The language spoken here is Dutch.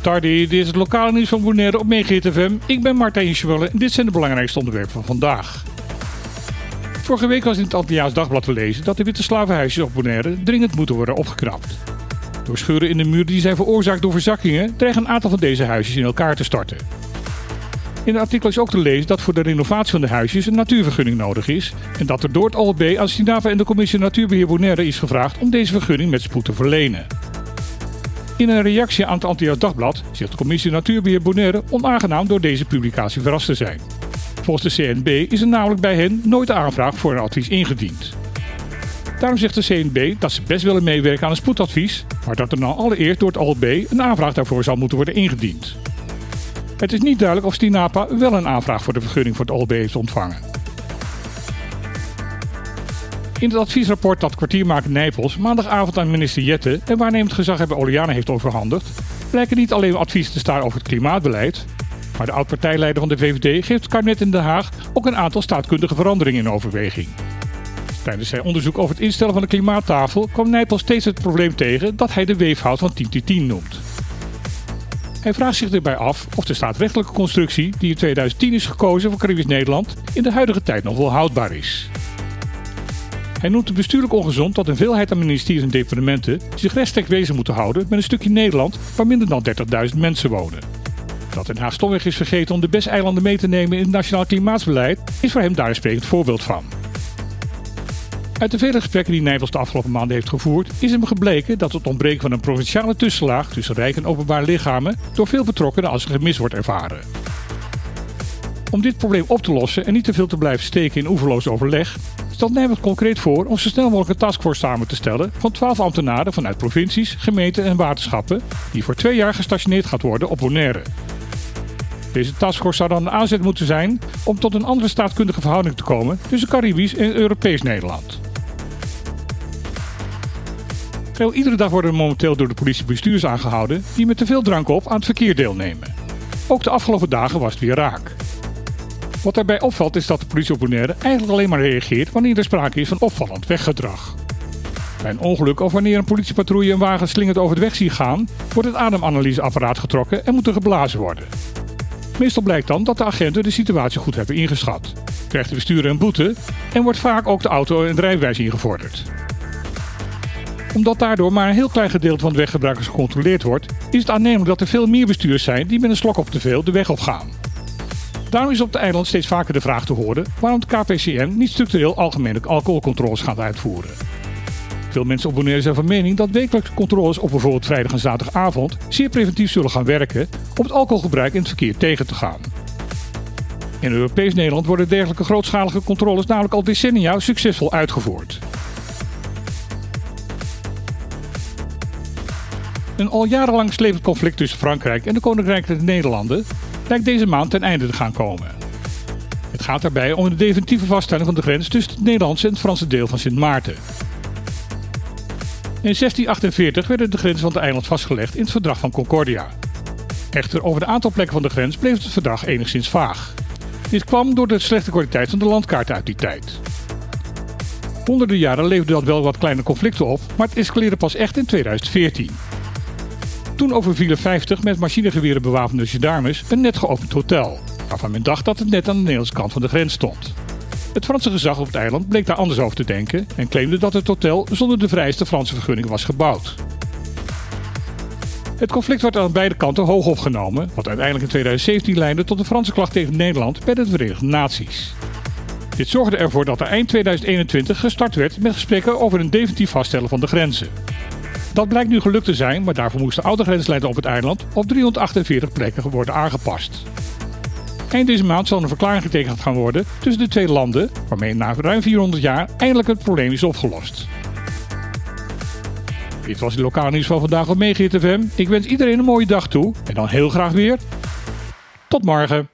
Tardi, dit is het lokale nieuws van Bonaire op Megahit. Ik ben Martijn Schwelle en dit zijn de belangrijkste onderwerpen van vandaag. Vorige week was in het Antilliaans Dagblad te lezen dat de witte slavenhuisjes op Bonaire dringend moeten worden opgeknapt. Door scheuren in de muur die zijn veroorzaakt door verzakkingen dreigen een aantal van deze huisjes in elkaar te storten. In het artikel is ook te lezen dat voor de renovatie van de huisjes een natuurvergunning nodig is en dat er door het OLB aan Sinava en de Commissie Natuurbeheer Bonaire is gevraagd om deze vergunning met spoed te verlenen. In een reactie aan het Antilliaans Dagblad zegt de Commissie Natuurbeheer Bonaire onaangenaam door deze publicatie verrast te zijn. Volgens de CNB is er namelijk bij hen nooit aanvraag voor een advies ingediend. Daarom zegt de CNB dat ze best willen meewerken aan een spoedadvies, maar dat er dan allereerst door het OLB een aanvraag daarvoor zal moeten worden ingediend. Het is niet duidelijk of Stinapa wel een aanvraag voor de vergunning voor het OLB heeft ontvangen. In het adviesrapport dat kwartiermaker Nijpels maandagavond aan minister Jette en waarnemend gezaghebber Oliane heeft overhandigd, blijken niet alleen adviezen te staan over het klimaatbeleid, maar de oud-partijleider van de VVD geeft het kabinet in Den Haag ook een aantal staatkundige veranderingen in overweging. Tijdens zijn onderzoek over het instellen van de klimaattafel kwam Nijpels steeds het probleem tegen dat hij de weefhout van 10-10 noemt. Hij vraagt zich erbij af of de staatrechtelijke constructie die in 2010 is gekozen voor Caribisch Nederland in de huidige tijd nog wel houdbaar is. Hij noemt het bestuurlijk ongezond dat een veelheid aan ministeries en departementen zich rechtstreeks bezig moeten houden met een stukje Nederland waar minder dan 30.000 mensen wonen. Dat Den Haag stomweg is vergeten om de besteilanden mee te nemen in het nationaal klimaatsbeleid is voor hem daar een sprekend voorbeeld van. Uit de vele gesprekken die Nijpels de afgelopen maanden heeft gevoerd, is hem gebleken dat het ontbreken van een provinciale tussenlaag tussen rijk en openbaar lichamen door veel betrokkenen als een gemis wordt ervaren. Om dit probleem op te lossen en niet te veel te blijven steken in oeverloos overleg, stelt Nijpels concreet voor om zo snel mogelijk een taskforce samen te stellen van 12 ambtenaren vanuit provincies, gemeenten en waterschappen, die voor twee jaar gestationeerd gaat worden op Bonaire. Deze taskforce zou dan een aanzet moeten zijn om tot een andere staatkundige verhouding te komen tussen Caribisch en Europees Nederland. Vrijwel iedere dag worden momenteel door de politie bestuurders aangehouden die met te veel drank op aan het verkeer deelnemen. Ook de afgelopen dagen was het weer raak. Wat daarbij opvalt is dat de politie op eigenlijk alleen maar reageert wanneer er sprake is van opvallend weggedrag. Bij een ongeluk of wanneer een politiepatrouille een wagen slingend over de weg ziet gaan, wordt het ademanalyseapparaat getrokken en moet er geblazen worden. Meestal blijkt dan dat de agenten de situatie goed hebben ingeschat. Krijgt de bestuurder een boete en wordt vaak ook de auto en rijbewijs ingevorderd. Omdat daardoor maar een heel klein gedeelte van de weggebruikers gecontroleerd wordt, is het aannemelijk dat er veel meer bestuurders zijn die met een slok op te veel de weg opgaan. Daarom is op de eiland steeds vaker de vraag te horen waarom de KPCN niet structureel algemene alcoholcontroles gaat uitvoeren. Veel mensen op Bonaire zijn van mening dat wekelijkse controles op bijvoorbeeld vrijdag en zaterdagavond zeer preventief zullen gaan werken om het alcoholgebruik in het verkeer tegen te gaan. In Europees Nederland worden dergelijke grootschalige controles namelijk al decennia succesvol uitgevoerd. Een al jarenlang slepend conflict tussen Frankrijk en de der Nederlanden lijkt deze maand ten einde te gaan komen. Het gaat daarbij om de definitieve vaststelling van de grens tussen het Nederlandse en het Franse deel van Sint Maarten. In 1648 werden de grenzen van het eiland vastgelegd in het verdrag van Concordia. Echter, over de aantal plekken van de grens bleef het verdrag enigszins vaag. Dit kwam door de slechte kwaliteit van de landkaart uit die tijd. Honderden jaren leefde dat wel wat kleine conflicten op, maar het escaleerde pas echt in 2014. Toen overvielen 50 met machinegeweren bewapende gendarmes een net geopend hotel, waarvan men dacht dat het net aan de Nederlandse kant van de grens stond. Het Franse gezag op het eiland bleek daar anders over te denken en claimde dat het hotel zonder de vrijste Franse vergunning was gebouwd. Het conflict werd aan beide kanten hoog opgenomen, wat uiteindelijk in 2017 leidde tot een Franse klacht tegen Nederland bij de Verenigde Naties. Dit zorgde ervoor dat er eind 2021 gestart werd met gesprekken over een definitief vaststellen van de grenzen. Dat blijkt nu gelukt te zijn, maar daarvoor moest de oude op het eiland op 348 plekken worden aangepast. Eind deze maand zal een verklaring getekend gaan worden tussen de twee landen, waarmee na ruim 400 jaar eindelijk het probleem is opgelost. Dit was het lokale nieuws van vandaag op Megahit FM. Ik wens iedereen een mooie dag toe en dan heel graag weer. Tot morgen.